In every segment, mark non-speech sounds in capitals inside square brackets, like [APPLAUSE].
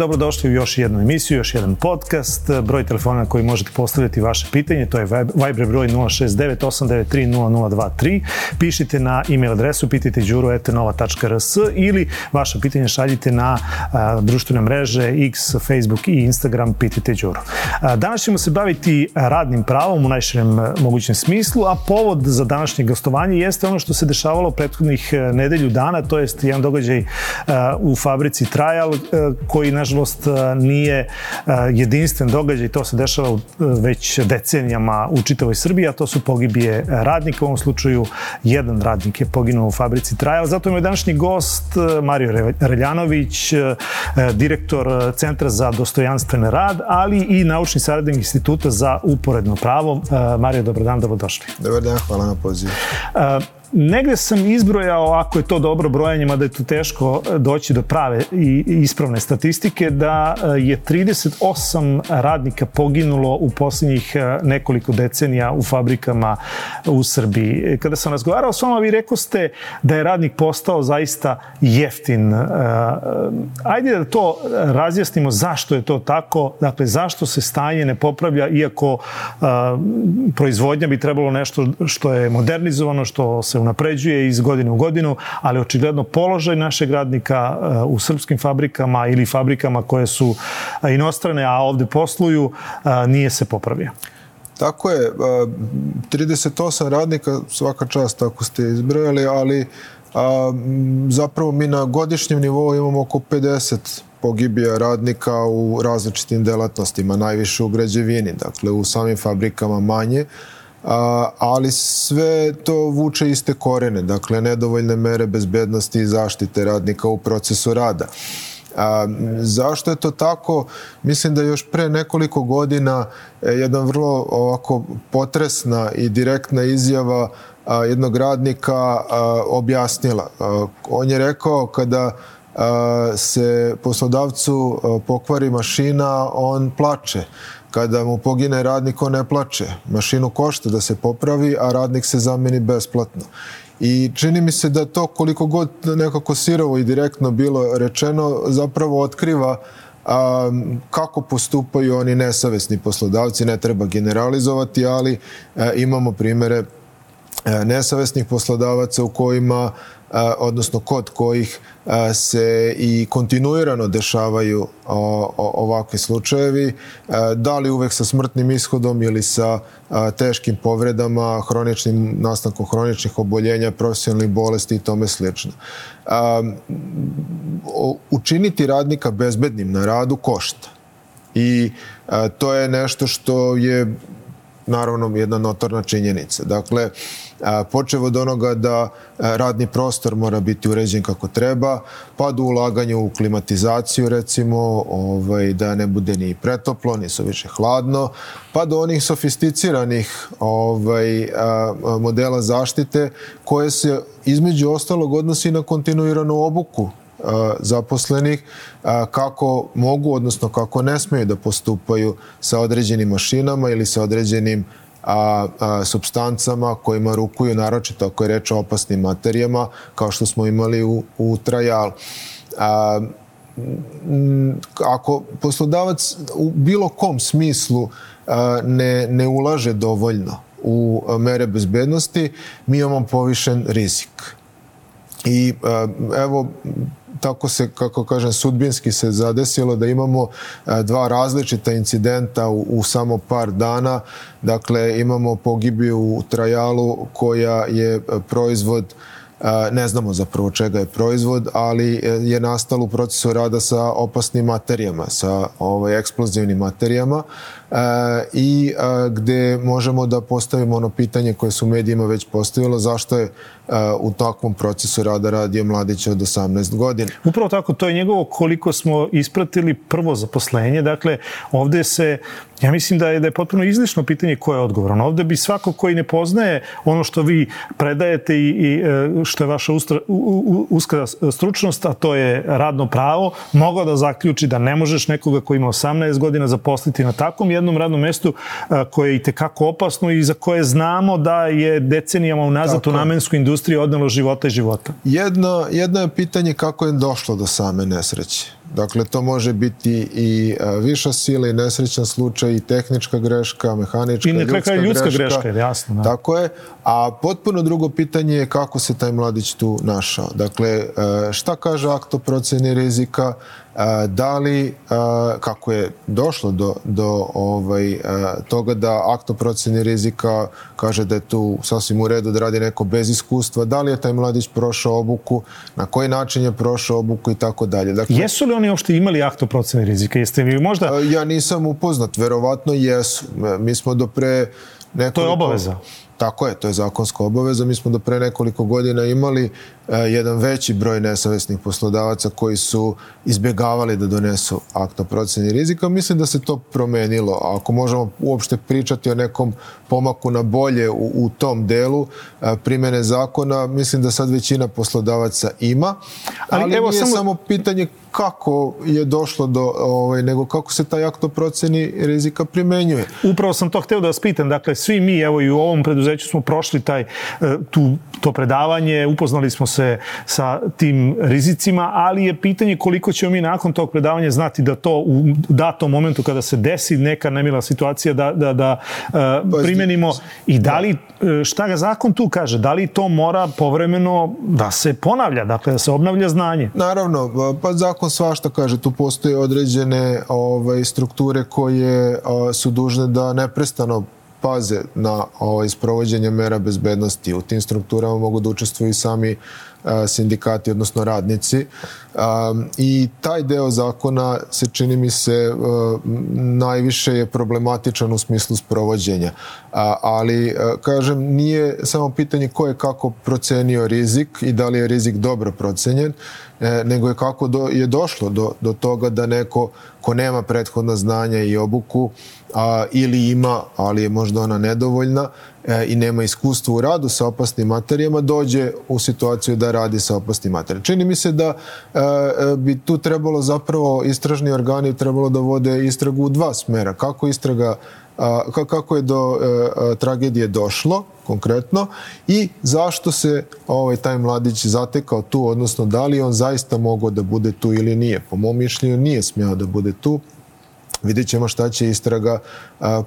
Dobrodošli u još jednu emisiju, još jedan podcast. Broj telefona na koji možete postavljati vaše pitanje, to je Viber broj 069-893-0023. Pišite na e-mail adresu pitajte.đuro.rs ili vaše pitanje šaljite na a, društvene mreže X, Facebook i Instagram. A, danas ćemo se baviti radnim pravom u najširem mogućem smislu, a povod za današnje gostovanje jeste ono što se dešavalo prethodnih nedelju dana, to jest jedan događaj a, u fabrici Trial koji nažalost nije jedinstven događaj, to se dešava već decenijama u čitavoj Srbiji, a to su pogibije radnika, u ovom slučaju jedan radnik je poginuo u fabrici Trajal, zato je moj današnji gost Mario Reljanović, direktor Centra za dostojanstven rad, ali i naučni saradnik Instituta za uporedno pravo. Mario, dobar dan, dobrodošli. Dobar dan, hvala na pozivu. Negde sam izbrojao, ako je to dobro brojanje, mada je to teško doći do prave i ispravne statistike, da e, je 38 radnika poginulo u poslednjih e, nekoliko decenija u fabrikama u Srbiji. Kada sam razgovarao s vama, vi rekao ste da je radnik postao zaista jeftin. E, ajde da to razjasnimo zašto je to tako, dakle zašto se stanje ne popravlja iako proizvodnja bi trebalo nešto što je modernizovano, što se unapređuje iz godine u godinu, ali očigledno položaj našeg radnika uh, u srpskim fabrikama ili fabrikama koje su uh, inostrane, a ovde posluju, uh, nije se popravio. Tako je, 38 radnika, svaka čast tako ste izbrojali, ali zapravo mi na godišnjem nivou imamo oko 50 pogibija radnika u različitim delatnostima, najviše u građevini, dakle u samim fabrikama manje, a, ali sve to vuče iste korene, dakle nedovoljne mere bezbednosti i zaštite radnika u procesu rada. A, zašto je to tako? Mislim da još pre nekoliko godina je jedan vrlo ovako potresna i direktna izjava a, jednog radnika a, objasnila. A, on je rekao kada a, se poslodavcu a, pokvari mašina, on plače Kada mu pogine radnik, on ne plače. Mašinu košta da se popravi, a radnik se zameni besplatno. I čini mi se da to koliko god nekako sirovo i direktno bilo rečeno zapravo otkriva a, kako postupaju oni nesavesni poslodavci, ne treba generalizovati, ali a, imamo primere a, nesavesnih poslodavaca u kojima odnosno kod kojih se i kontinuirano dešavaju ovakvi slučajevi, da li uvek sa smrtnim ishodom ili sa teškim povredama, hroničnim nastankom hroničnih oboljenja, profesionalnih bolesti i tome slično. Učiniti radnika bezbednim na radu košta. I to je nešto što je naravno jedna notorna činjenica. Dakle, počevo od onoga da radni prostor mora biti uređen kako treba, pa do ulaganja u klimatizaciju recimo, ovaj, da ne bude ni pretoplo, ni više hladno, pa do onih sofisticiranih ovaj, modela zaštite koje se između ostalog odnosi na kontinuiranu obuku zaposlenih kako mogu, odnosno kako ne smeju da postupaju sa određenim mašinama ili sa određenim a, a, substancama kojima rukuju, naročito ako je reč o opasnim materijama, kao što smo imali u, u trajalu. A, ako poslodavac u bilo kom smislu a, ne, ne ulaže dovoljno u mere bezbednosti, mi imamo povišen rizik. I evo, tako se, kako kažem, sudbinski se zadesilo da imamo dva različita incidenta u, u samo par dana. Dakle, imamo pogibiju u Trajalu koja je proizvod ne znamo zapravo čega je proizvod, ali e, je nastalo u procesu rada sa opasnim materijama, sa ovaj, eksplozivnim materijama e, i gde možemo da postavimo ono pitanje koje su medijima već postavilo, zašto je u takvom procesu rada radio mladić od 18 godina. Upravo tako, to je njegovo koliko smo ispratili prvo zaposlenje. Dakle, ovde se, ja mislim da je, da je potpuno izlišno pitanje ko je odgovoran. Ovde bi svako koji ne poznaje ono što vi predajete i, i e, što je vaša ustra, u, uska stručnost, a to je radno pravo, mogao da zaključi da ne možeš nekoga koji ima 18 godina zaposliti na takvom jednom radnom mestu koje je i tekako opasno i za koje znamo da je decenijama unazad u namenskoj industriji odnelo života i života. Jedno, jedno je pitanje kako je došlo do same nesreće. Dakle, to može biti i viša sila i nesrećan slučaj i tehnička greška, mehanička, I ljudska, ljudska greška. greška, jasno. Da. Tako je. A potpuno drugo pitanje je kako se taj mladić tu našao. Dakle, šta kaže akt o proceni rizika, da li, kako je došlo do, do ovaj, toga da akt o proceni rizika kaže da je tu sasvim u redu da radi neko bez iskustva, da li je taj mladić prošao obuku, na koji način je prošao obuku i tako dalje. Dakle, jesu li oni uopšte imali akt o proceni rizika? Jeste vi možda... Ja nisam upoznat, verovatno jesu. Mi smo do pre nekoliko... To je obaveza. Tako je, to je zakonska obaveza. Mi smo do pre nekoliko godina imali E, jedan veći broj nesavesnih poslodavaca koji su izbjegavali da donesu akt o proceni rizika. Mislim da se to promenilo. Ako možemo uopšte pričati o nekom pomaku na bolje u, u tom delu e, primene zakona, mislim da sad većina poslodavaca ima, ali, ali evo, nije samo... samo pitanje kako je došlo do, ovaj, nego kako se taj akt o proceni rizika primenjuje. Upravo sam to hteo da vas pitam. Dakle, svi mi, evo i u ovom preduzeću smo prošli taj, e, tu, to predavanje, upoznali smo se se sa tim rizicima, ali je pitanje koliko ćemo mi nakon tog predavanja znati da to u datom momentu kada se desi neka nemila situacija da, da, da uh, primenimo i da li, e, šta ga zakon tu kaže, da li to mora povremeno da se ponavlja, dakle da se obnavlja znanje? Naravno, pa zakon svašta kaže, tu postoje određene ovaj, strukture koje a, su dužne da neprestano paze na ovaj, sprovođenje mera bezbednosti. U tim strukturama mogu da učestvuju i sami sindikati, odnosno radnici. I taj deo zakona se čini mi se najviše je problematičan u smislu sprovođenja. Ali, kažem, nije samo pitanje ko je kako procenio rizik i da li je rizik dobro procenjen, e, nego je kako do, je došlo do, do toga da neko ko nema prethodna znanja i obuku a, ili ima, ali je možda ona nedovoljna, E, i nema iskustva u radu sa opasnim materijama, dođe u situaciju da radi sa opasnim materijama. Čini mi se da bi tu trebalo zapravo istražni organi trebalo da vode istragu u dva smera. Kako istraga kako je do tragedije došlo konkretno i zašto se ovaj taj mladić zatekao tu, odnosno da li on zaista mogao da bude tu ili nije. Po mom mišljenju nije smjeo da bude tu. Vidjet ćemo šta će istraga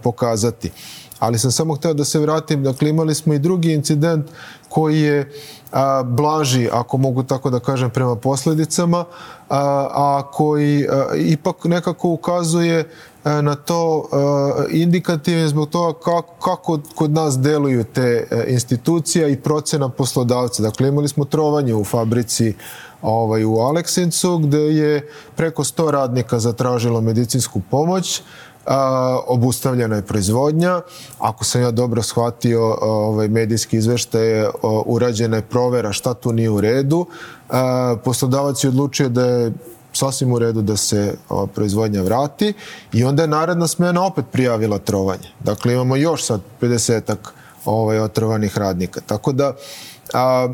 pokazati ali sam samo hteo da se vratim, dakle imali smo i drugi incident koji je a, blaži, ako mogu tako da kažem, prema posledicama, a, a koji a, ipak nekako ukazuje a, na to indikativno zbog toga kako, kako kod nas deluju te institucija i procena poslodavca. Dakle, imali smo trovanje u fabrici ovaj, u Aleksincu, gde je preko 100 radnika zatražilo medicinsku pomoć obustavljena je proizvodnja. Ako sam ja dobro shvatio ovaj, medijski izveštaj, urađena je provera šta tu nije u redu. A, poslodavac je odlučio da je sasvim u redu da se o, proizvodnja vrati i onda je naredna smena opet prijavila trovanje. Dakle, imamo još sad 50-ak ovaj, otrovanih radnika. Tako da, a,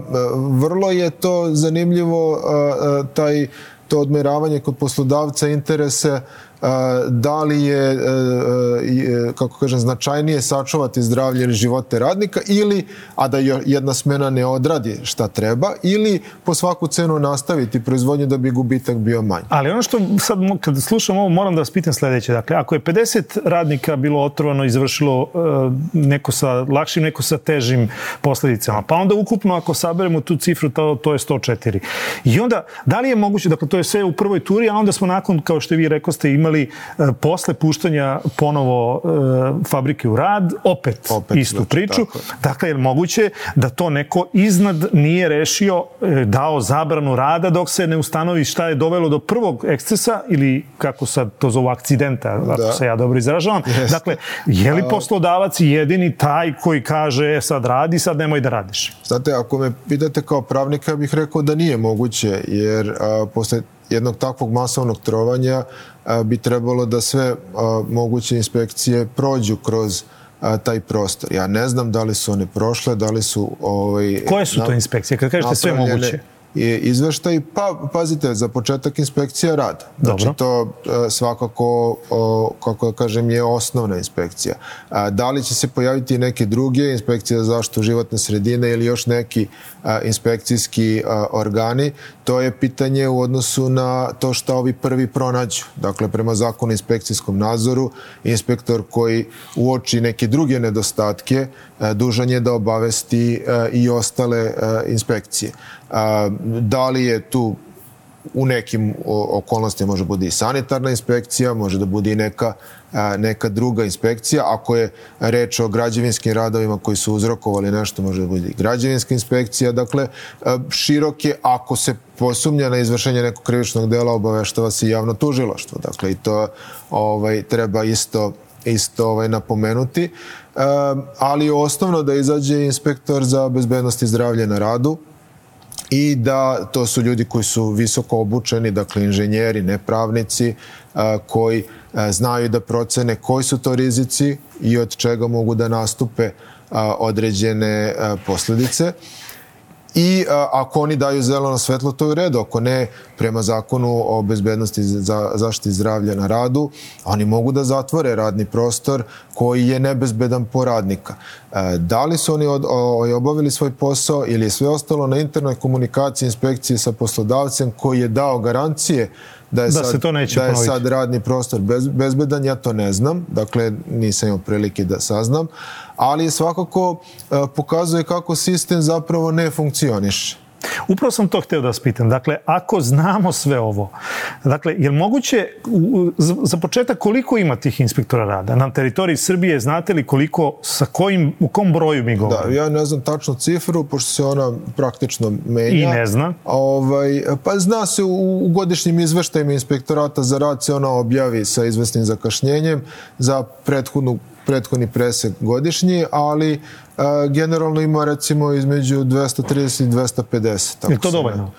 vrlo je to zanimljivo a, a, taj to odmeravanje kod poslodavca interese da li je, e, e, kako kažem, značajnije sačuvati zdravlje ili živote radnika ili, a da jedna smena ne odradi šta treba, ili po svaku cenu nastaviti proizvodnju da bi gubitak bio manji. Ali ono što sad, kad slušam ovo, moram da vas pitam sledeće. Dakle, ako je 50 radnika bilo otrovano i završilo e, neko sa lakšim, neko sa težim posledicama, pa onda ukupno ako saberemo tu cifru, to, to je 104. I onda, da li je moguće, dakle, to je sve u prvoj turi, a onda smo nakon, kao što vi rekoste, imali imali e, posle puštanja ponovo e, fabrike u rad, opet, opet istu znači, priču. Tako. Dakle, je moguće da to neko iznad nije rešio, e, dao zabranu rada dok se ne ustanovi šta je dovelo do prvog ekscesa ili kako sad to zovu akcidenta, ako da. se ja dobro izražavam. Yes. Dakle, je li poslodavac jedini taj koji kaže e, sad radi, sad nemoj da radiš? Znate, ako me pitate kao pravnika, bih rekao da nije moguće, jer a, posle jednog takvog masovnog trovanja bi trebalo da sve moguće inspekcije prođu kroz taj prostor. Ja ne znam da li su one prošle, da li su... Ovaj, Koje su to inspekcije? Kad kažete sve moguće? izveštaj, pa pazite, za početak inspekcija rada. Znači, Dobro. to e, svakako, o, kako da kažem, je osnovna inspekcija. A, da li će se pojaviti neke druge, inspekcija za zaštitu životne sredine ili još neki inspekcijski organi, to je pitanje u odnosu na to što ovi prvi pronađu. Dakle, prema zakonu inspekcijskom nadzoru, inspektor koji uoči neke druge nedostatke, dužan je da obavesti i ostale inspekcije. Da li je tu u nekim okolnostima može bude i sanitarna inspekcija, može da bude i neka, neka druga inspekcija. Ako je reč o građevinskim radovima koji su uzrokovali nešto, može da bude i građevinska inspekcija. Dakle, široke, ako se posumnja na izvršenje nekog krivičnog dela, obaveštava se javno tužilaštvo. Dakle, i to ovaj, treba isto isto ovaj, napomenuti. ali osnovno da izađe inspektor za bezbednost i zdravlje na radu, i da to su ljudi koji su visoko obučeni, dakle inženjeri, nepravnici, koji znaju da procene koji su to rizici i od čega mogu da nastupe određene posledice. I a, ako oni daju zeleno svetlo, to je u redu. Ako ne, prema zakonu o bezbednosti za zaštiti zdravlja na radu, oni mogu da zatvore radni prostor koji je nebezbedan po radnika. E, da li su oni od, o, obavili svoj posao ili je sve ostalo na internoj komunikaciji inspekcije sa poslodavcem koji je dao garancije da je, da sad, to neće da je ponoviti. sad radni prostor bez, bezbedan, ja to ne znam, dakle nisam imao prilike da saznam, ali svakako uh, pokazuje kako sistem zapravo ne funkcioniše. Upravo sam to hteo da vas pitam. Dakle, ako znamo sve ovo, dakle, je li moguće, u, za početak, koliko ima tih inspektora rada? Na teritoriji Srbije znate li koliko, sa kojim, u kom broju mi govorimo? Da, ja ne znam tačnu cifru, pošto se ona praktično menja. I ne zna. Ovaj, pa zna se u, u godišnjim izveštajima inspektorata za rad se ona objavi sa izvesnim zakašnjenjem za prethodnu prethodni presek godišnji, ali a, generalno ima recimo između 230 i 250. Je to dovoljno?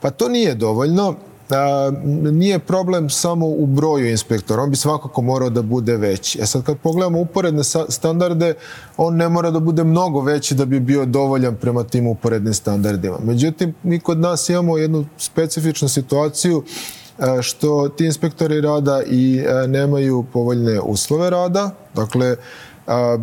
Pa to nije dovoljno. A, nije problem samo u broju inspektora, on bi svakako morao da bude veći. E sad kad pogledamo uporedne standarde, on ne mora da bude mnogo veći da bi bio dovoljan prema tim uporednim standardima. Međutim, mi kod nas imamo jednu specifičnu situaciju što ti inspektori rada i nemaju povoljne uslove rada. Dakle, a,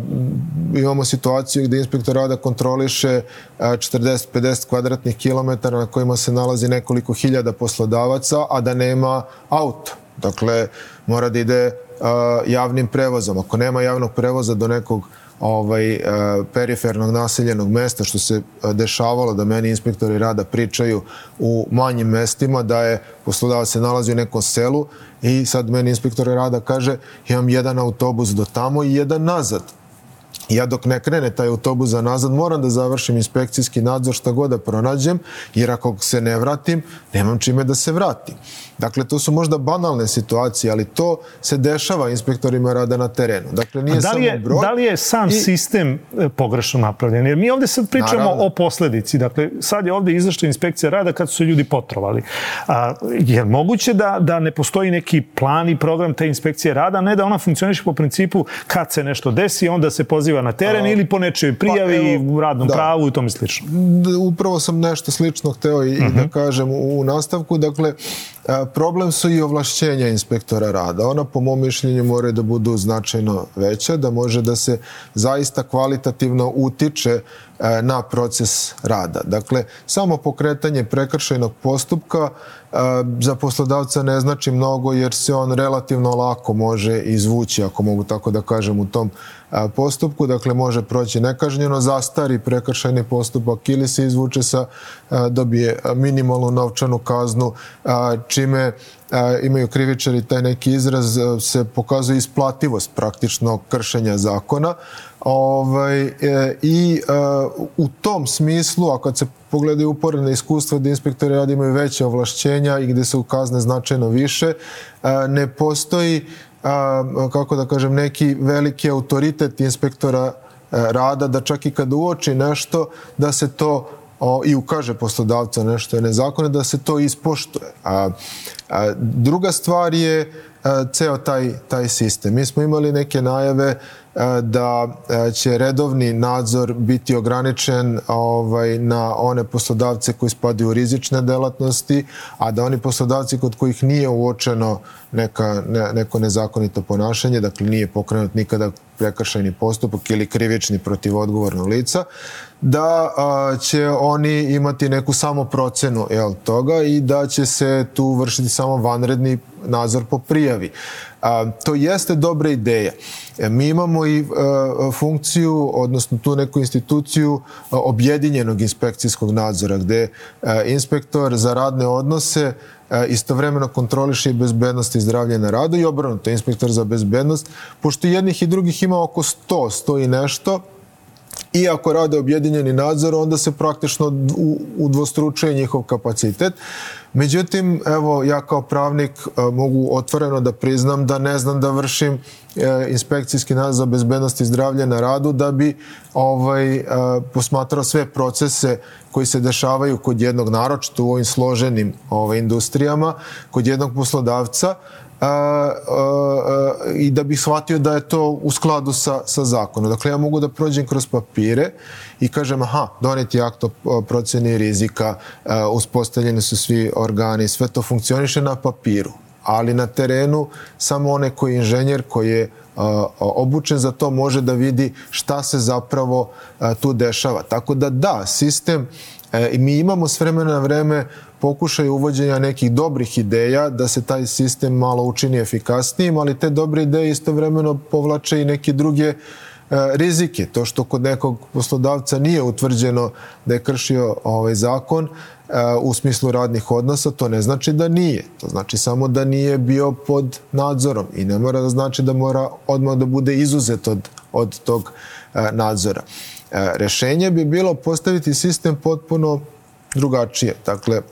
imamo situaciju gde inspektor rada kontroliše 40-50 kvadratnih kilometara na kojima se nalazi nekoliko hiljada poslodavaca, a da nema auto. Dakle, mora da ide javnim prevozom. Ako nema javnog prevoza do nekog ovaj, perifernog naseljenog mesta, što se dešavalo da meni inspektori rada pričaju u manjim mestima, da je poslodavac se nalazi u nekom selu i sad meni inspektor rada kaže imam jedan autobus do tamo i jedan nazad. Ja dok ne krene taj autobus za nazad moram da završim inspekcijski nadzor šta god da pronađem, jer ako se ne vratim, nemam čime da se vratim. Dakle, to su možda banalne situacije, ali to se dešava inspektorima rada na terenu. Dakle, nije da li je, samo broj. Da li je sam i... sistem e, pogrešno napravljen? Jer mi ovde sad pričamo Naravno. o posledici. Dakle, sad je ovde izašla inspekcija rada kad su se ljudi potrovali. A, je moguće da, da ne postoji neki plan i program te inspekcije rada, ne da ona funkcioniše po principu kad se nešto desi, onda se poziva na teren A, ili po nečoj prijavi pa, evo, u radnom da. pravu i tome slično? Upravo sam nešto slično hteo i uh -huh. da mhm. kažem u nastavku. Dakle, Problem su i ovlašćenja inspektora rada. Ona, po mom mišljenju, moraju da budu značajno veća, da može da se zaista kvalitativno utiče na proces rada. Dakle, samo pokretanje prekršajnog postupka za poslodavca ne znači mnogo jer se on relativno lako može izvući, ako mogu tako da kažem, u tom postupku. Dakle, može proći nekažnjeno, zastari prekršajni postupak ili se izvuče sa, dobije minimalnu novčanu kaznu, čime imaju krivičari taj neki izraz, se pokazuje isplativost praktično kršenja zakona. Ovaj, e, I u tom smislu, a kad se pogledaju uporedne iskustva gde inspektori rada imaju veće ovlašćenja i gde su kazne značajno više, ne postoji kako da kažem, neki veliki autoritet inspektora rada da čak i kad uoči nešto da se to o, i ukaže poslodavca nešto je nezakonito, da se to ispoštuje. A, a druga stvar je a, ceo taj, taj sistem. Mi smo imali neke najave da će redovni nadzor biti ograničen ovaj, na one poslodavce koji spadaju u rizične delatnosti, a da oni poslodavci kod kojih nije uočeno neka, ne, neko nezakonito ponašanje, dakle nije pokrenut nikada prekršajni postupak ili krivični protiv odgovornog lica, da a, će oni imati neku samo procenu jel, toga i da će se tu vršiti samo vanredni nadzor po prijavi. A, to jeste dobra ideja. E, mi imamo i a, funkciju, odnosno tu neku instituciju a, objedinjenog inspekcijskog nadzora, gde a, inspektor za radne odnose istovremeno kontroliše i bezbednost i zdravlje na radu i obrnuto, inspektor za bezbednost, pošto jednih i drugih ima oko 100, 100 i nešto, i ako rade objedinjeni nadzor, onda se praktično udvostručuje njihov kapacitet. Međutim, evo, ja kao pravnik e, mogu otvoreno da priznam da ne znam da vršim e, inspekcijski nadzor za bezbednost i zdravlje na radu da bi ovaj, e, posmatrao sve procese koji se dešavaju kod jednog naročito u ovim složenim ovaj, industrijama, kod jednog poslodavca, a, a, i da bih shvatio da je to u skladu sa, sa zakonom. Dakle, ja mogu da prođem kroz papire i kažem, aha, doneti akt o proceni rizika, uspostavljeni su svi organi, sve to funkcioniše na papiru, ali na terenu samo onaj koji je inženjer, koji je obučen za to može da vidi šta se zapravo tu dešava. Tako da da, sistem e, i mi imamo s vremena na vreme pokušaj uvođenja nekih dobrih ideja da se taj sistem malo učini efikasnijim, ali te dobre ideje istovremeno povlače i neke druge e, rizike. To što kod nekog poslodavca nije utvrđeno da je kršio ovaj zakon e, u smislu radnih odnosa, to ne znači da nije. To znači samo da nije bio pod nadzorom i ne mora da znači da mora odmah da bude izuzet od, od tog e, nadzora. Rešenje bi bilo postaviti sistem potpuno drugačije. Dakle,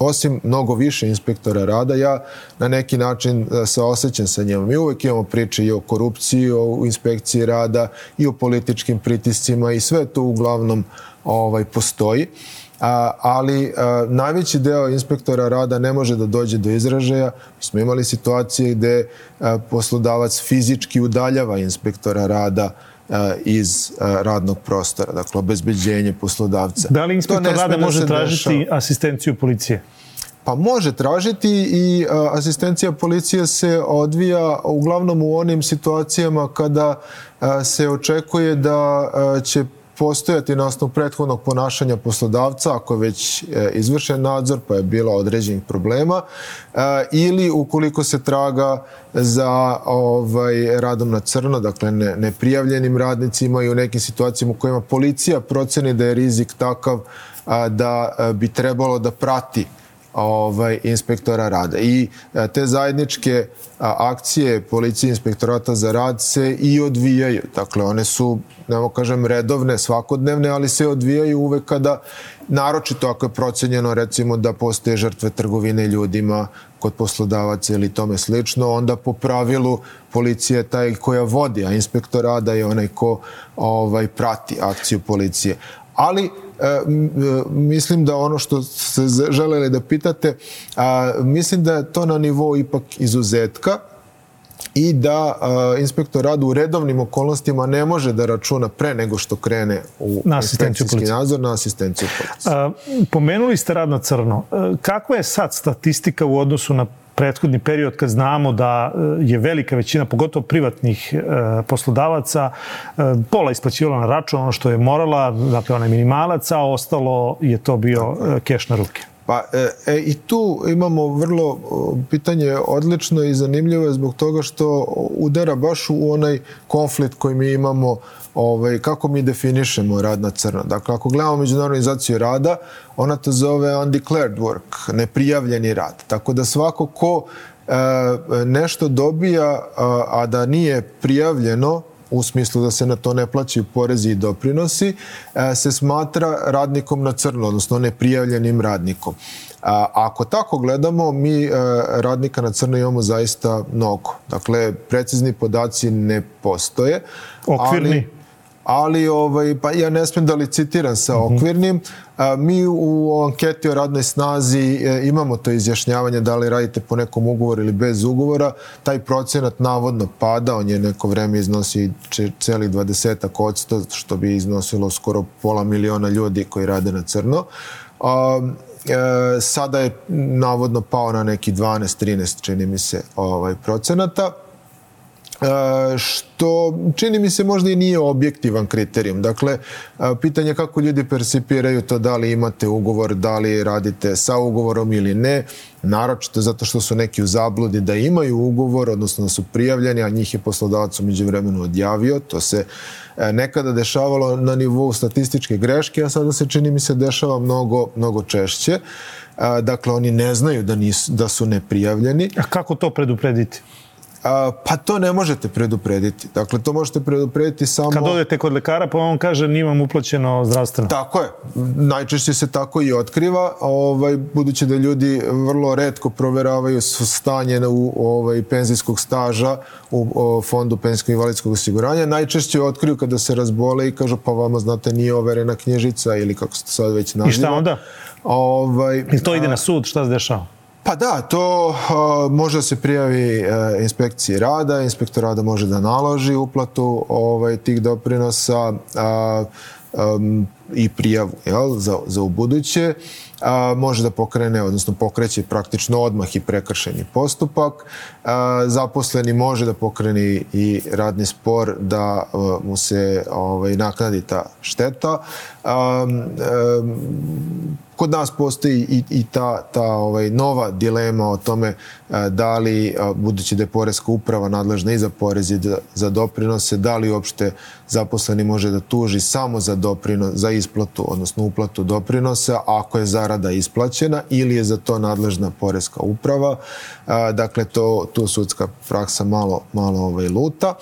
osim mnogo više inspektora rada, ja na neki način e, se osjećam sa njima. Mi uvek imamo priče i o korupciji, o inspekciji rada i o političkim pritiscima i sve to uglavnom ovaj, postoji. A, ali a, najveći deo inspektora rada ne može da dođe do izražaja. Mi smo imali situacije gde a, poslodavac fizički udaljava inspektora rada iz radnog prostora, dakle obezbeđenje poslodavca. Da li inspektor rada da može tražiti dešava. asistenciju policije? Pa može tražiti i a, asistencija policije se odvija uglavnom u onim situacijama kada a, se očekuje da a, će postojati na osnovu prethodnog ponašanja poslodavca, ako je već e, izvršen nadzor, pa je bilo određenih problema, e, ili ukoliko se traga za ovaj, radom na crno, dakle ne, neprijavljenim radnicima i u nekim situacijama u kojima policija proceni da je rizik takav da bi trebalo da prati ovaj, inspektora rada. I e, te zajedničke akcije policije inspektorata za rad se i odvijaju. Dakle, one su, nemo kažem, redovne, svakodnevne, ali se odvijaju uvek kada, naročito ako je procenjeno recimo da postoje žrtve trgovine ljudima kod poslodavaca ili tome slično, onda po pravilu policija je taj koja vodi, a inspektor rada je onaj ko ovaj, prati akciju policije. Ali E, e, mislim da ono što ste želeli da pitate, a, mislim da je to na nivou ipak izuzetka i da a, inspektor rada u redovnim okolnostima ne može da računa pre nego što krene u na inspekcijski nadzor na asistenciju policije. Pomenuli ste rad na crno. E, kakva je sad statistika u odnosu na prethodni period kad znamo da e, je velika većina, pogotovo privatnih e, poslodavaca, e, pola isplaćivala na račun ono što je morala, dakle onaj minimalac, a ostalo je to bio keš na ruke. Pa e, i tu imamo vrlo pitanje odlično i zanimljivo zbog toga što udara baš u onaj konflikt koji mi imamo ovaj, kako mi definišemo rad na crno. Dakle, ako gledamo Međunarodnu organizaciju rada, ona to zove undeclared work, neprijavljeni rad. Tako da svako ko e, nešto dobija, a, a da nije prijavljeno, u smislu da se na to ne plaćaju porezi i doprinosi, e, se smatra radnikom na crno, odnosno neprijavljenim radnikom. A, ako tako gledamo, mi e, radnika na crno imamo zaista mnogo. Dakle, precizni podaci ne postoje. Okvirni? Ali, ali ovaj, pa ja ne smem da licitiram sa mhm. okvirnim. A, mi u anketi o radnoj snazi e, imamo to izjašnjavanje da li radite po nekom ugovoru ili bez ugovora. Taj procenat navodno pada, on je neko vreme iznosi celih 20 odsto, što bi iznosilo skoro pola miliona ljudi koji rade na crno. A, e, sada je navodno pao na neki 12-13, čini mi se, ovaj, procenata. E, što čini mi se možda i nije objektivan kriterijum. Dakle, e, pitanje kako ljudi percipiraju to da li imate ugovor, da li radite sa ugovorom ili ne, naročito zato što su neki u zabludi da imaju ugovor, odnosno da su prijavljeni, a njih je poslodavac umeđu vremenu odjavio. To se e, nekada dešavalo na nivou statističke greške, a sada se čini mi se dešava mnogo, mnogo češće. Dakle, oni ne znaju da, nis, da su neprijavljeni. A kako to preduprediti? A, pa to ne možete preduprediti. Dakle, to možete preduprediti samo... Kad odete kod lekara, pa on kaže nimam uplaćeno zdravstveno. Tako je. Najčešće se tako i otkriva, ovaj, budući da ljudi vrlo redko proveravaju stanje u ovaj, penzijskog staža u o, fondu penzijskog invalidskog osiguranja. Najčešće otkriju kada se razbole i kažu pa vama, znate, nije overena knjižica ili kako se to sad već naziva. I šta onda? Ovaj, I to ide na sud, šta se dešava? Pa da, to uh, može da se prijavi uh, inspekciji rada, inspektor rada može da naloži uplatu ovaj, tih doprinosa uh, um, i prijavu jel, za, za ubuduće. A, može da pokrene, odnosno pokreće praktično odmah i prekršeni postupak. A, zaposleni može da pokrene i radni spor da a, mu se ovaj, naknadi ta šteta. A, a, kod nas postoji i, i ta, ta ovaj, nova dilema o tome a, da li, a, budući da je Poreska uprava nadležna i za porez i da, za doprinose, da li uopšte zaposleni može da tuži samo za doprinos, za isplatu, odnosno uplatu doprinosa, ako je zarada isplaćena ili je za to nadležna Poreska uprava. A, dakle, to, tu sudska praksa malo, malo ovaj, luta.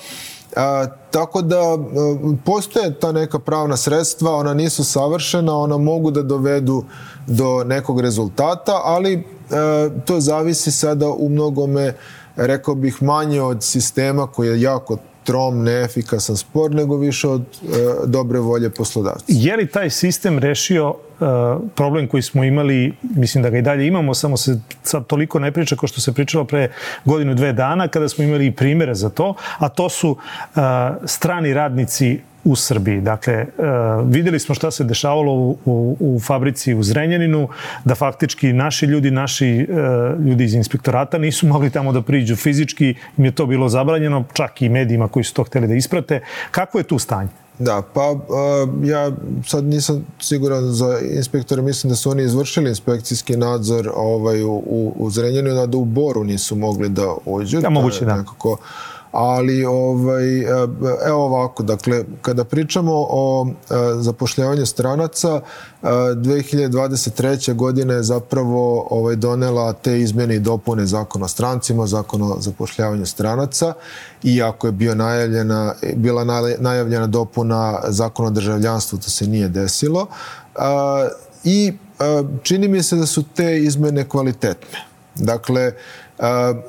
A, tako da a, postoje ta neka pravna sredstva, ona nisu savršena, ona mogu da dovedu do nekog rezultata, ali a, to zavisi sada u mnogome rekao bih manje od sistema koji je jako trom, neefikasan spor, nego više od e, dobre volje poslodavca. Je li taj sistem rešio e, problem koji smo imali, mislim da ga i dalje imamo, samo se sad toliko ne priča kao što se pričalo pre godinu, dve dana, kada smo imali i primere za to, a to su e, strani radnici u Srbiji. Dakle, uh, videli smo šta se dešavalo u, u, u fabrici u Zrenjaninu, da faktički naši ljudi, naši uh, ljudi iz inspektorata nisu mogli tamo da priđu fizički, im je to bilo zabranjeno, čak i medijima koji su to hteli da isprate. Kako je tu stanje? Da, pa uh, ja sad nisam siguran za inspektore, mislim da su oni izvršili inspekcijski nadzor ovaj, u, u, u Zrenjaninu, da u Boru nisu mogli da uđu. Ja, moguće, da. Nekako, ali ovaj, evo ovako, dakle, kada pričamo o e, zapošljavanju stranaca, 2023. E, godine je zapravo ovaj, donela te izmene i dopune zakona o strancima, zakon o zapošljavanju stranaca, iako je bio najavljena, bila najavljena dopuna zakona o državljanstvu, to se nije desilo. I čini mi se da su te izmene kvalitetne. Dakle,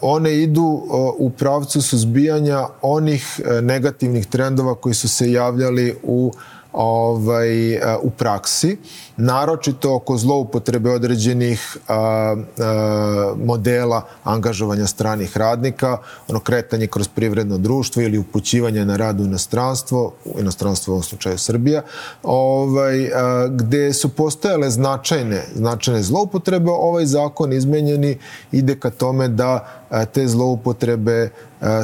one idu u pravcu suzbijanja onih e, negativnih trendova koji su se javljali u ovaj, u praksi naročito oko zloupotrebe određenih a, a, modela angažovanja stranih radnika, ono kretanje kroz privredno društvo ili upućivanje na rad u inostranstvo, u inostranstvo u slučaju Srbija, ovaj, a, gde su postojale značajne, značajne zloupotrebe, ovaj zakon izmenjeni ide ka tome da te zloupotrebe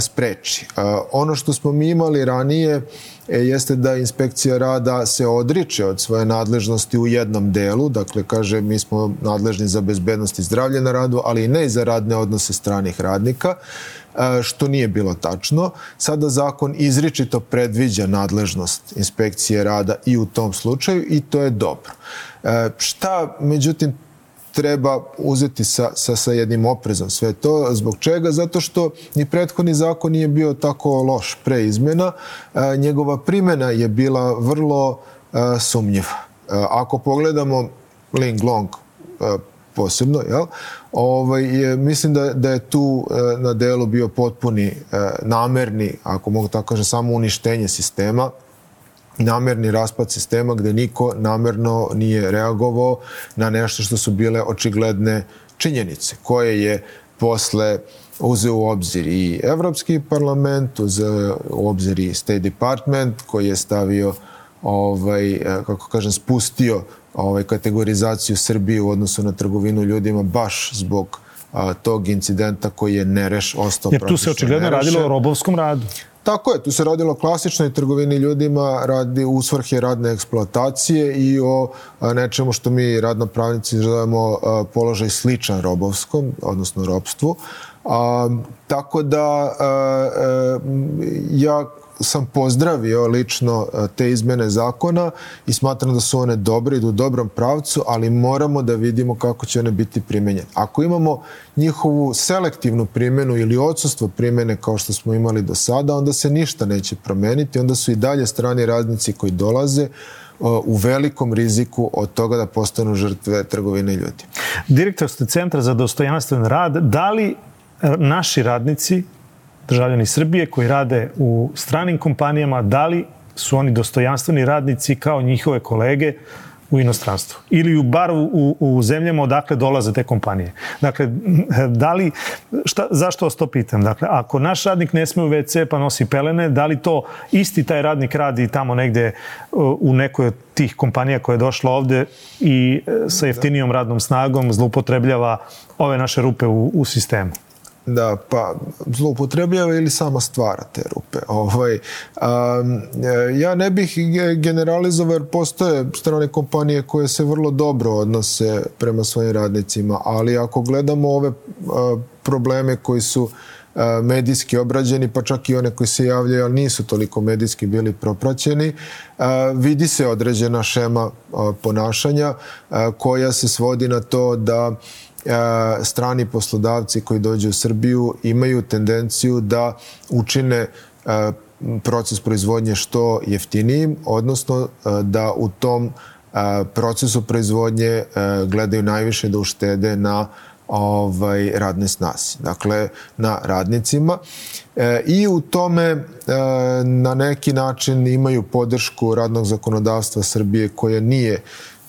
spreči. Ono što smo mi imali ranije e, jeste da inspekcija rada se odriče od svoje nadležnosti u jednom delu, dakle kaže mi smo nadležni za bezbednost i zdravlje na radu, ali i ne za radne odnose stranih radnika, što nije bilo tačno. Sada zakon izričito predviđa nadležnost inspekcije rada i u tom slučaju i to je dobro. E, šta, međutim, treba uzeti sa, sa, sa jednim oprezom sve to. Zbog čega? Zato što ni prethodni zakon nije bio tako loš pre izmena. E, njegova primjena je bila vrlo sumnjiva. Eh, ako pogledamo Ling Long posebno, jel? Ovaj, je, mislim da, da je tu na delu bio potpuni namerni, ako mogu tako kažem, samo uništenje sistema namerni raspad sistema gde niko namerno nije reagovao na nešto što su bile očigledne činjenice koje je posle uzeo u obzir i Evropski parlament, uzeo u obzir i State Department koji je stavio ovaj, kako kažem, spustio ovaj, kategorizaciju Srbije u odnosu na trgovinu ljudima baš zbog a, tog incidenta koji je nereš, ostao Jer tu se očigledno nerešen. radilo o robovskom radu. Tako je, tu se radilo o klasičnoj trgovini ljudima radi u svrhe radne eksploatacije i o nečemu što mi radnopravnici zovemo položaj sličan robovskom, odnosno robstvu. A, tako da a, a, ja sam pozdravio lično e, te izmene zakona i smatram da su one dobre, idu u dobrom pravcu, ali moramo da vidimo kako će one biti primenjene. Ako imamo njihovu selektivnu primjenu ili odsustvo primjene kao što smo imali do sada, onda se ništa neće promeniti, onda su i dalje strani radnici koji dolaze e, u velikom riziku od toga da postanu žrtve trgovine ljudi. Direktor ste Centra za dostojanstven rad, da li e, naši radnici državljani Srbije koji rade u stranim kompanijama, da li su oni dostojanstveni radnici kao njihove kolege u inostranstvu ili u bar u, u, zemljama odakle dolaze te kompanije. Dakle, [LAUGHS] da li, šta, zašto vas to pitam? Dakle, ako naš radnik ne sme u WC pa nosi pelene, da li to isti taj radnik radi tamo negde u nekoj od tih kompanija koja je došla ovde i e, sa jeftinijom radnom snagom zloupotrebljava ove naše rupe u, u sistemu? Da pa zloupotrebljava ili sama stvara te rupe. Ovaj, um, ja ne bih generalizovao jer postoje strane kompanije koje se vrlo dobro odnose prema svojim radnicima, ali ako gledamo ove uh, probleme koji su uh, medijski obrađeni, pa čak i one koji se javljaju, ali nisu toliko medijski bili propraćeni, vidi se određena šema ponašanja koja se svodi na to da strani poslodavci koji dođu u Srbiju imaju tendenciju da učine proces proizvodnje što jeftinijim, odnosno da u tom procesu proizvodnje gledaju najviše da uštede na ovaj radne snasi. Dakle, na radnicima. E, I u tome e, na neki način imaju podršku radnog zakonodavstva Srbije koje nije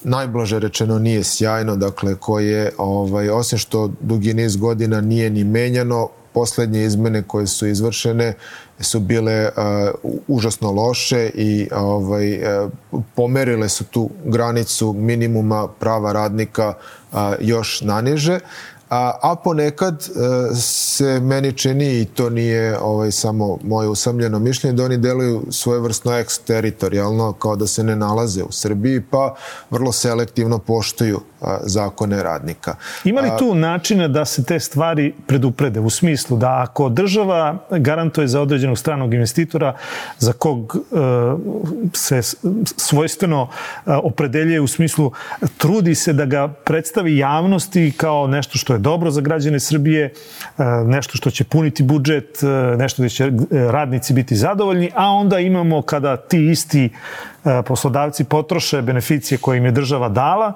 najblaže rečeno nije sjajno, dakle koje ovaj, osim što dugi niz godina nije ni menjano, poslednje izmene koje su izvršene su bile uh, užasno loše i ovaj, uh, pomerile su tu granicu minimuma prava radnika uh, još naniže. A, a ponekad e, se meni čini, i to nije ovaj, samo moje usamljeno mišljenje, da oni deluju svojevrsno eksteritorijalno, kao da se ne nalaze u Srbiji, pa vrlo selektivno poštuju a, zakone radnika. Ima li tu načina da se te stvari preduprede u smislu da ako država garantuje za određenog stranog investitora za kog e, se svojstveno e, opredeljuje u smislu trudi se da ga predstavi javnosti kao nešto što je dobro za građane Srbije, e, nešto što će puniti budžet, e, nešto gde će e, radnici biti zadovoljni, a onda imamo kada ti isti poslodavci potroše beneficije koje im je država dala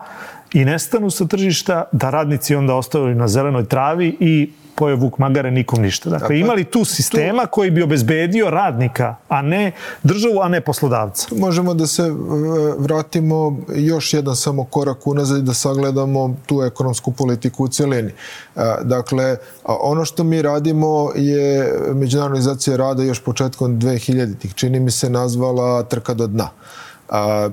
i nestanu sa tržišta, da radnici onda ostaju na zelenoj travi i pojeo Vuk Magare, nikom ništa. Dakle, imali tu sistema koji bi obezbedio radnika, a ne državu, a ne poslodavca. Možemo da se e, vratimo još jedan samo korak unazad i da sagledamo tu ekonomsku politiku u celini. E, dakle, ono što mi radimo je Međunarodna organizacija rada još početkom 2000-ih, čini mi se, nazvala trka do dna.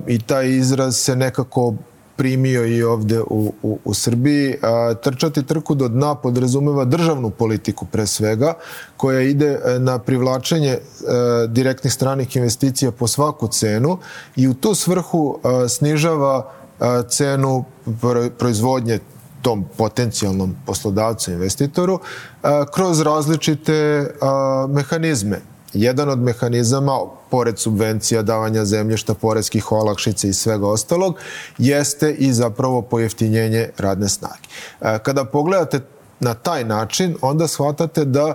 I taj izraz se nekako primio i ovde u, u, u Srbiji. A, trčati trku do dna podrazumeva državnu politiku pre svega, koja ide e, na privlačenje a, e, direktnih stranih investicija po svaku cenu i u tu svrhu a, snižava a, cenu proizvodnje tom potencijalnom poslodavcu, investitoru, a, kroz različite a, mehanizme jedan od mehanizama, pored subvencija, davanja zemljišta, porezkih olakšica i svega ostalog, jeste i zapravo pojeftinjenje radne snage. E, kada pogledate na taj način, onda shvatate da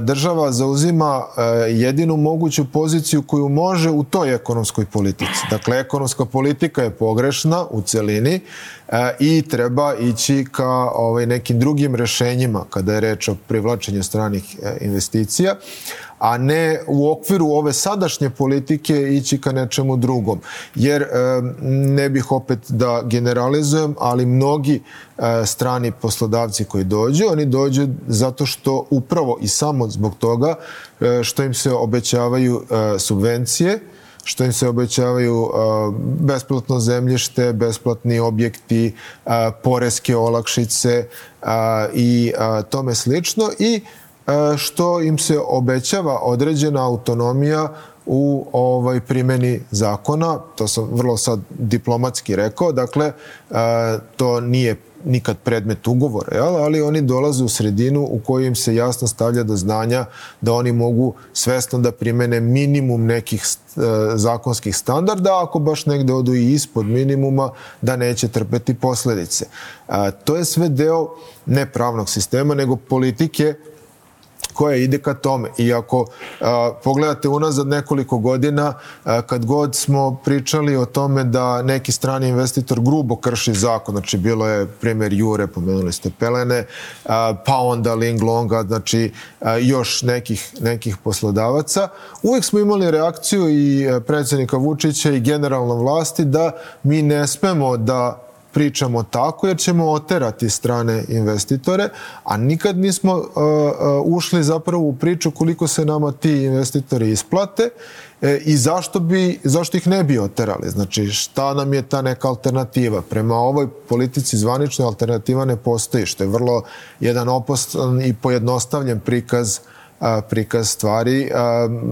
država zauzima jedinu moguću poziciju koju može u toj ekonomskoj politici. Dakle, ekonomska politika je pogrešna u celini i treba ići ka ovaj, nekim drugim rešenjima kada je reč o privlačenju stranih e, investicija a ne u okviru ove sadašnje politike ići ka nečemu drugom. Jer e, ne bih opet da generalizujem, ali mnogi e, strani poslodavci koji dođu, oni dođu zato što upravo i samo zbog toga e, što im se obećavaju subvencije, što im se obećavaju besplatno zemljište, besplatni objekti, poreske olakšice i tome slično i što im se obećava određena autonomija u ovaj primjeni zakona, to sam vrlo sad diplomatski rekao, dakle, e, to nije nikad predmet ugovora, jel? ali oni dolaze u sredinu u kojoj im se jasno stavlja do znanja da oni mogu svesno da primene minimum nekih e, zakonskih standarda, ako baš negde odu i ispod minimuma, da neće trpeti posledice. to je sve deo ne pravnog sistema, nego politike koja ide ka tome. I ako a, pogledate unazad nekoliko godina, a, kad god smo pričali o tome da neki strani investitor grubo krši zakon, znači bilo je primjer Jure, pomenuli ste Pelene, a, pa onda Ling Longa, znači a, još nekih, nekih poslodavaca, uvek smo imali reakciju i predsednika Vučića i generalno vlasti da mi ne smemo da pričamo tako jer ćemo oterati strane investitore, a nikad nismo uh, uh, ušli zapravo u priču koliko se nama ti investitori isplate e, i zašto, bi, zašto ih ne bi oterali. Znači šta nam je ta neka alternativa. Prema ovoj politici zvanična alternativa ne postoji, što je vrlo jedan opostan i pojednostavljen prikaz uh, prikaz stvari.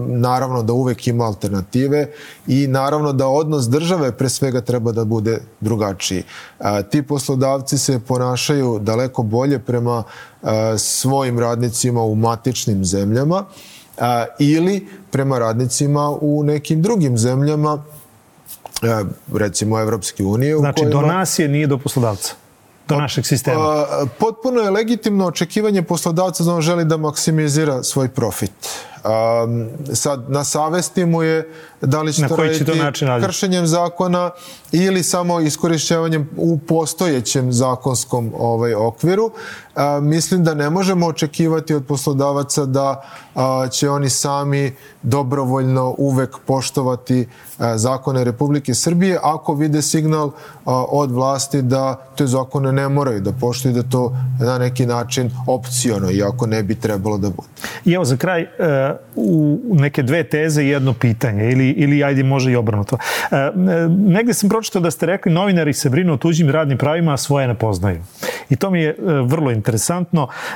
Naravno da uvek ima alternative i naravno da odnos države pre svega treba da bude drugačiji. Ti poslodavci se ponašaju daleko bolje prema svojim radnicima u matičnim zemljama ili prema radnicima u nekim drugim zemljama recimo Evropske unije. Znači, kojima... do nas je nije do poslodavca do našeg sistema? Potpuno je legitimno očekivanje poslodavca da on želi da maksimizira svoj profit. Um, sad, na savesti mu je da li će to raditi to kršenjem zakona ili samo iskorišćavanjem u postojećem zakonskom ovaj, okviru. A, mislim da ne možemo očekivati od poslodavaca da a, će oni sami dobrovoljno uvek poštovati a, zakone Republike Srbije ako vide signal a, od vlasti da te zakone ne moraju da poštuju da to na neki način opciono, iako ne bi trebalo da bude. I evo za kraj, uh, u neke dve teze i jedno pitanje, ili, ili ajde može i obrnuto. Uh, negde sam pročitao da ste rekli novinari se brinu o tuđim radnim pravima, a svoje ne poznaju. I to mi je uh, vrlo interesantno,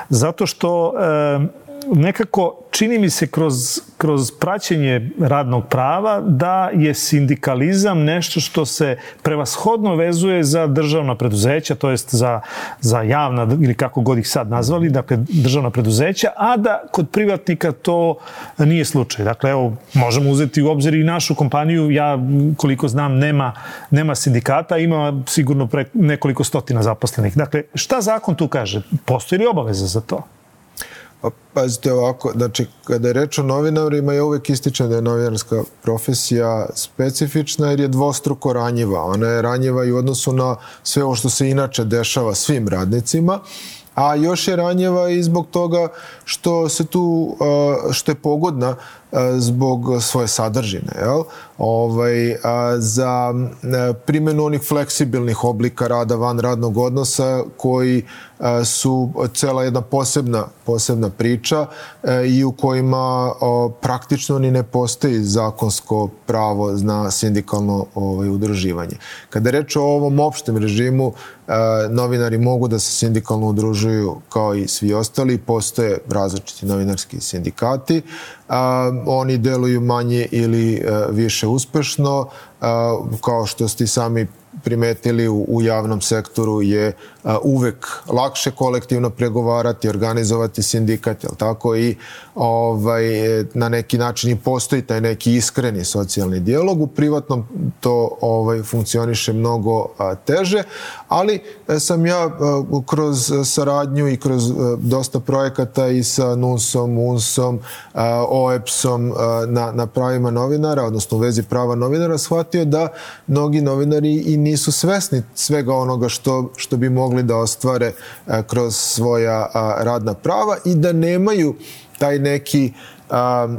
zato što nekako čini mi se kroz, kroz praćenje radnog prava da je sindikalizam nešto što se prevashodno vezuje za državna preduzeća, to jest za, za javna ili kako god ih sad nazvali, dakle državna preduzeća, a da kod privatnika to nije slučaj. Dakle, evo, možemo uzeti u obzir i našu kompaniju, ja koliko znam nema, nema sindikata, ima sigurno pre nekoliko stotina zaposlenih. Dakle, šta zakon tu kaže? Postoji li obaveza za to? Pa pazite ovako, znači kada je reč o novinarima ja uvek ističem da je novinarska profesija specifična jer je dvostruko ranjiva. Ona je ranjiva i u odnosu na sve ovo što se inače dešava svim radnicima, a još je ranjiva i zbog toga što se tu, što je pogodna zbog svoje sadržine. Jel? Ovaj, za primjenu onih fleksibilnih oblika rada van radnog odnosa koji a, su cela jedna posebna, posebna priča i u kojima praktično ni ne postoji zakonsko pravo na sindikalno ovaj, udruživanje. Kada je reč o ovom opštem režimu, novinari mogu da se sindikalno udružuju kao i svi ostali, postoje različiti novinarski sindikati, a, oni deluju manje ili a, e, više uspešno, a, kao što ste sami primetili u, u javnom sektoru je uvek lakše kolektivno pregovarati, organizovati sindikat, jel tako, i ovaj, na neki način i postoji taj neki iskreni socijalni dijalog. U privatnom to ovaj, funkcioniše mnogo a, teže, ali e, sam ja a, kroz saradnju i kroz a, dosta projekata i sa NUS-om, UNS-om, OEPS-om na, na pravima novinara, odnosno u vezi prava novinara, shvatio da mnogi novinari i nisu svesni svega onoga što, što bi mogli da ostvare kroz svoja radna prava i da nemaju taj neki,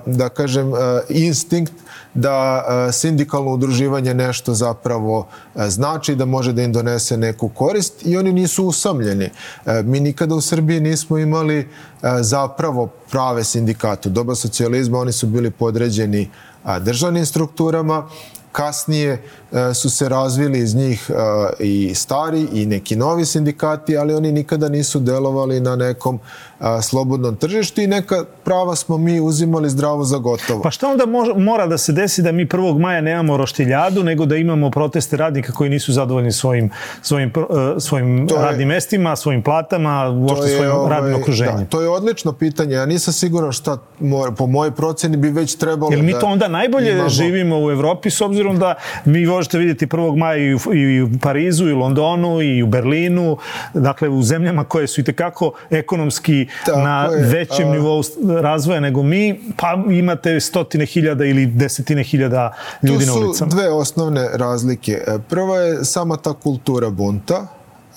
da kažem, instinkt da sindikalno udruživanje nešto zapravo znači, da može da im donese neku korist i oni nisu usamljeni. Mi nikada u Srbiji nismo imali zapravo prave sindikate. U doba socijalizma oni su bili podređeni državnim strukturama, kasnije e, su se razvili iz njih e, i stari i neki novi sindikati, ali oni nikada nisu delovali na nekom slobodnom tržištu i neka prava smo mi uzimali zdravo za gotovo. Pa šta onda mora da se desi da mi 1. maja nemamo roštiljadu, nego da imamo proteste radnika koji nisu zadovoljni svojim, svojim, e, svojim to radnim je, mestima, svojim platama, uopšte svojim ovaj, radnim okruženjem? Da, to je odlično pitanje. Ja nisam siguran šta mora, po mojoj proceni bi već trebalo Jer mi da to onda najbolje imamo... živimo u Evropi s obzirom da vi možete vidjeti 1. maja i u, i u Parizu, i u Londonu, i u Berlinu, dakle u zemljama koje su i tekako ekonomski Tako na je. većem a... nivou razvoja nego mi, pa imate stotine hiljada ili desetine hiljada ljudi na ulicama. Tu su dve osnovne razlike. E, prva je sama ta kultura bunta,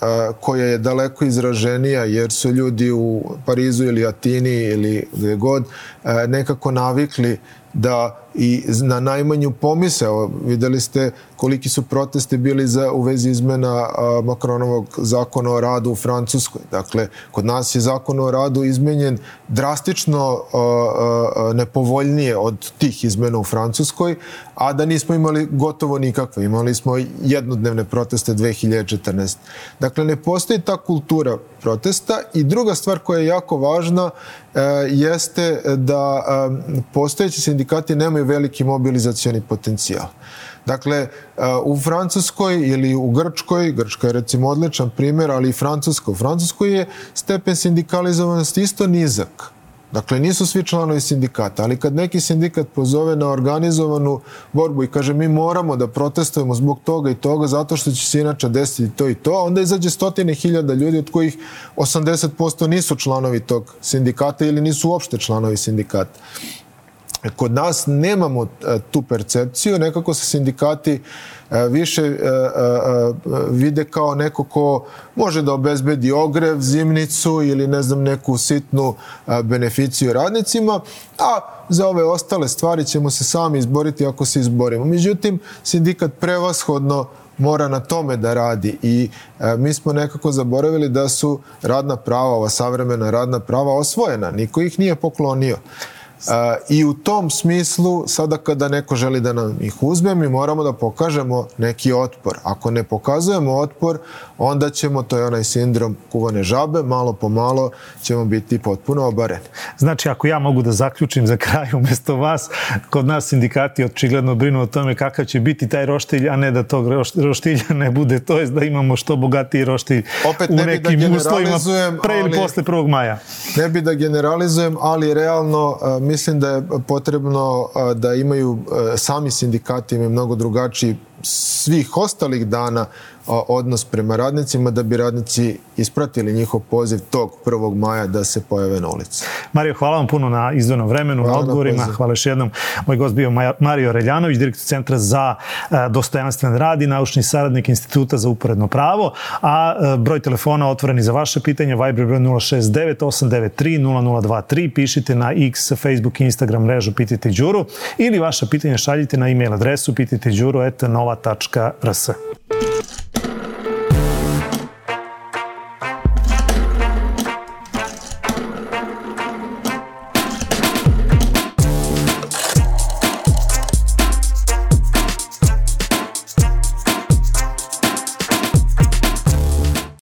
e, koja je daleko izraženija jer su ljudi u Parizu ili Atini ili gde god e, nekako navikli da i na najmanju pomisao. Videli ste koliki su proteste bili za, u vezi izmena Makronovog zakona o radu u Francuskoj. Dakle, kod nas je zakon o radu izmenjen drastično nepovoljnije od tih izmena u Francuskoj, a da nismo imali gotovo nikakve. Imali smo jednodnevne proteste 2014. Dakle, ne postoji ta kultura protesta i druga stvar koja je jako važna jeste da e, postojeći sindikati nemaju veliki mobilizacioni potencijal. Dakle, u Francuskoj ili u Grčkoj, Grčka je recimo odličan primjer, ali i Francuska. U Francuskoj je stepen sindikalizovanosti isto nizak. Dakle, nisu svi članovi sindikata, ali kad neki sindikat pozove na organizovanu borbu i kaže mi moramo da protestujemo zbog toga i toga zato što će se inače desiti to i to, onda izađe stotine hiljada ljudi od kojih 80% nisu članovi tog sindikata ili nisu uopšte članovi sindikata. Kod nas nemamo e, tu percepciju, nekako se sindikati e, više e, vide kao neko ko može da obezbedi ogrev, zimnicu ili ne znam neku sitnu beneficiju radnicima, a za ove ostale stvari ćemo se sami izboriti ako se izborimo. Međutim, sindikat prevashodno mora na tome da radi i e, mi smo nekako zaboravili da su radna prava, ova savremena radna prava osvojena, niko ih nije poklonio. I u tom smislu, sada kada neko želi da nam ih uzme, mi moramo da pokažemo neki otpor. Ako ne pokazujemo otpor, onda ćemo, to je onaj sindrom kuvane žabe, malo po malo ćemo biti potpuno obareni. Znači, ako ja mogu da zaključim za kraj umesto vas, kod nas sindikati očigledno brinu o tome kakav će biti taj roštilj, a ne da tog roštilja ne bude, to je da imamo što bogatiji roštilj Opet u da nekim da uslovima pre ili posle 1. maja. Ne bi da generalizujem, ali realno mislim da je potrebno da imaju sami sindikati imaju mnogo drugačiji svih ostalih dana odnos prema radnicima da bi radnici ispratili njihov poziv tog 1. maja da se pojave na ulici. Mario, hvala vam puno na izdvojnom vremenu, hvala na odgovorima. Na hvala još jednom. Moj gost bio Mario Reljanović, direktor Centra za e, dostojanstven rad i naučni saradnik Instituta za uporedno pravo, a e, broj telefona otvoreni za vaše pitanje, Viber broj 069 893 0023, pišite na X, Facebook i Instagram mrežu Pitajte Đuru ili vaše pitanje šaljite na e-mail adresu pitajteđuru.nova.rs.